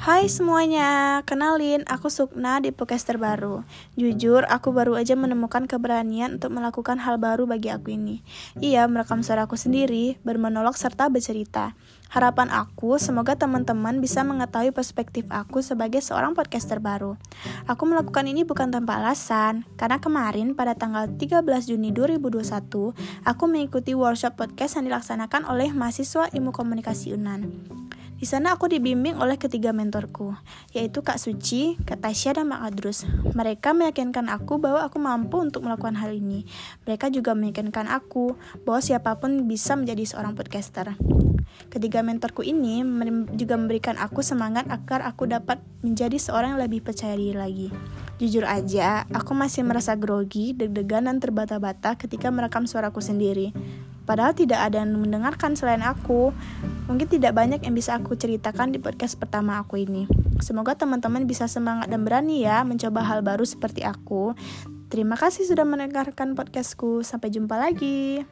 Hai semuanya, kenalin aku Sukna di podcast terbaru. Jujur, aku baru aja menemukan keberanian untuk melakukan hal baru bagi aku ini. Iya, merekam suaraku sendiri, bermonolog serta bercerita. Harapan aku, semoga teman-teman bisa mengetahui perspektif aku sebagai seorang podcaster baru. Aku melakukan ini bukan tanpa alasan, karena kemarin pada tanggal 13 Juni 2021, aku mengikuti workshop podcast yang dilaksanakan oleh mahasiswa ilmu komunikasi UNAN. Di sana aku dibimbing oleh ketiga mentorku, yaitu Kak Suci, Kak Tasya, dan Mak Adrus. Mereka meyakinkan aku bahwa aku mampu untuk melakukan hal ini. Mereka juga meyakinkan aku bahwa siapa pun bisa menjadi seorang podcaster. Ketiga mentorku ini juga memberikan aku semangat agar aku dapat menjadi seorang yang lebih percaya diri lagi. Jujur aja, aku masih merasa grogi, deg-degan, dan terbata-bata ketika merekam suaraku sendiri. Padahal tidak ada yang mendengarkan selain aku. Mungkin tidak banyak yang bisa aku ceritakan di podcast pertama aku ini. Semoga teman-teman bisa semangat dan berani ya mencoba hal baru seperti aku. Terima kasih sudah mendengarkan podcastku. Sampai jumpa lagi.